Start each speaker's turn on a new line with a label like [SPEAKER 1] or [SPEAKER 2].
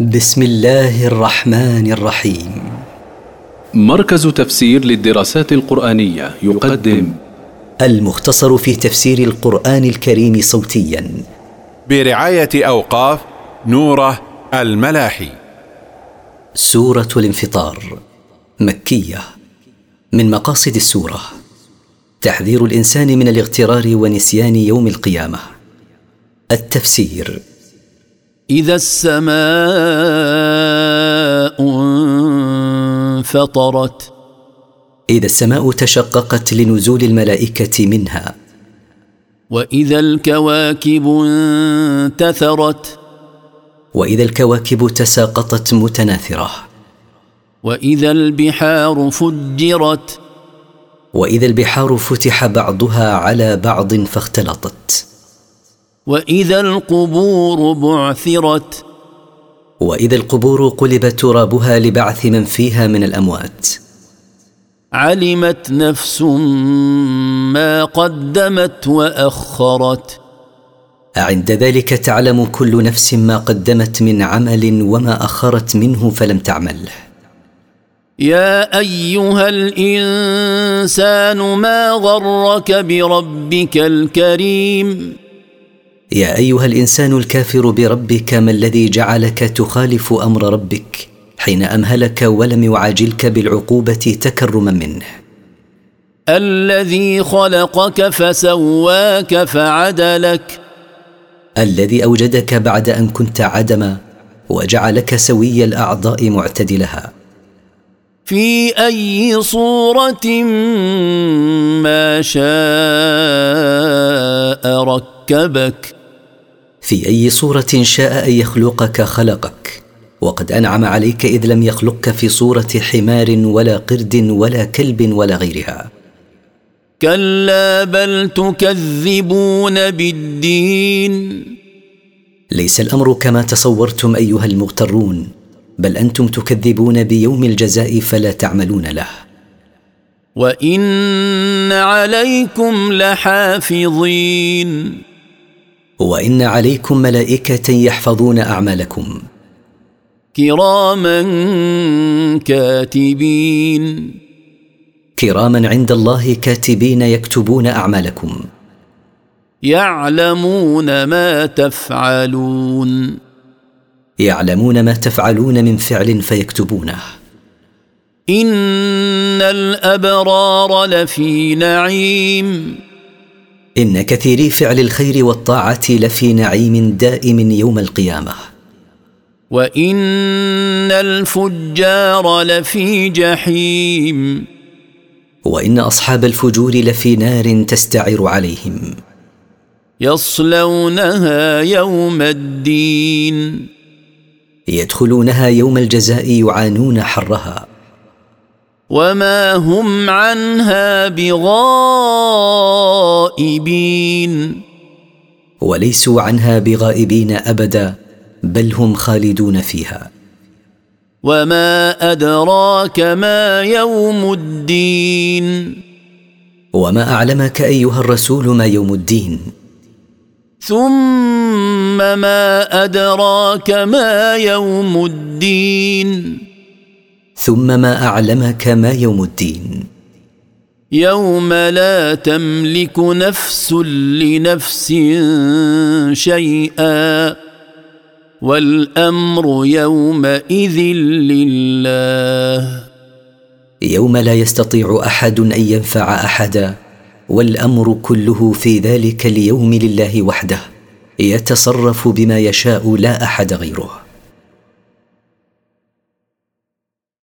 [SPEAKER 1] بسم الله الرحمن الرحيم.
[SPEAKER 2] مركز تفسير للدراسات القرآنية يقدم.
[SPEAKER 1] المختصر في تفسير القرآن الكريم صوتيا.
[SPEAKER 3] برعاية أوقاف نوره الملاحي.
[SPEAKER 1] سورة الانفطار مكية من مقاصد السورة. تحذير الإنسان من الاغترار ونسيان يوم القيامة. التفسير.
[SPEAKER 4] إذا السماء انفطرت.
[SPEAKER 1] إذا السماء تشققت لنزول الملائكة منها.
[SPEAKER 4] وإذا الكواكب انتثرت.
[SPEAKER 1] وإذا الكواكب تساقطت متناثرة.
[SPEAKER 4] وإذا البحار فجرت.
[SPEAKER 1] وإذا البحار فتح بعضها على بعض فاختلطت.
[SPEAKER 4] وإذا القبور بعثرت.
[SPEAKER 1] وإذا القبور قلب ترابها لبعث من فيها من الأموات.
[SPEAKER 4] علمت نفس ما قدمت وأخرت.
[SPEAKER 1] عند ذلك تعلم كل نفس ما قدمت من عمل وما أخرت منه فلم تعمله
[SPEAKER 4] يا أيها الإنسان ما غرك بربك الكريم؟
[SPEAKER 1] يا أيها الإنسان الكافر بربك ما الذي جعلك تخالف أمر ربك حين أمهلك ولم يعاجلك بالعقوبة تكرما منه.
[SPEAKER 4] الذي خلقك فسواك فعدلك.
[SPEAKER 1] الذي أوجدك بعد أن كنت عدما وجعلك سوي الأعضاء معتدلها.
[SPEAKER 4] في أي صورة ما شاء ركبك
[SPEAKER 1] في أي صورة شاء أن يخلقك خلقك وقد أنعم عليك إذ لم يخلقك في صورة حمار ولا قرد ولا كلب ولا غيرها.
[SPEAKER 4] كلا بل تكذبون بالدين.
[SPEAKER 1] ليس الأمر كما تصورتم أيها المغترون بل أنتم تكذبون بيوم الجزاء فلا تعملون له.
[SPEAKER 4] وإن عليكم لحافظين.
[SPEAKER 1] وإن عليكم ملائكة يحفظون أعمالكم.
[SPEAKER 4] كراما كاتبين.
[SPEAKER 1] كراما عند الله كاتبين يكتبون اعمالكم.
[SPEAKER 4] يعلمون ما تفعلون.
[SPEAKER 1] يعلمون ما تفعلون من فعل فيكتبونه.
[SPEAKER 4] ان الابرار لفي نعيم.
[SPEAKER 1] إن كثيري فعل الخير والطاعة لفي نعيم دائم يوم القيامة.
[SPEAKER 4] وإن الفجار لفي جحيم.
[SPEAKER 1] وإن أصحاب الفجور لفي نار تستعر عليهم.
[SPEAKER 4] يصلونها يوم الدين.
[SPEAKER 1] يدخلونها يوم الجزاء يعانون حرها.
[SPEAKER 4] وما هم عنها بغائبين.
[SPEAKER 1] وليسوا عنها بغائبين ابدا بل هم خالدون فيها.
[SPEAKER 4] وما ادراك ما يوم الدين.
[SPEAKER 1] وما اعلمك ايها الرسول ما يوم الدين.
[SPEAKER 4] ثم ما ادراك ما يوم الدين.
[SPEAKER 1] ثم ما أعلمك ما يوم الدين.
[SPEAKER 4] يوم لا تملك نفس لنفس شيئا والأمر يومئذ لله.
[SPEAKER 1] يوم لا يستطيع أحد أن ينفع أحدا والأمر كله في ذلك اليوم لله وحده يتصرف بما يشاء لا أحد غيره.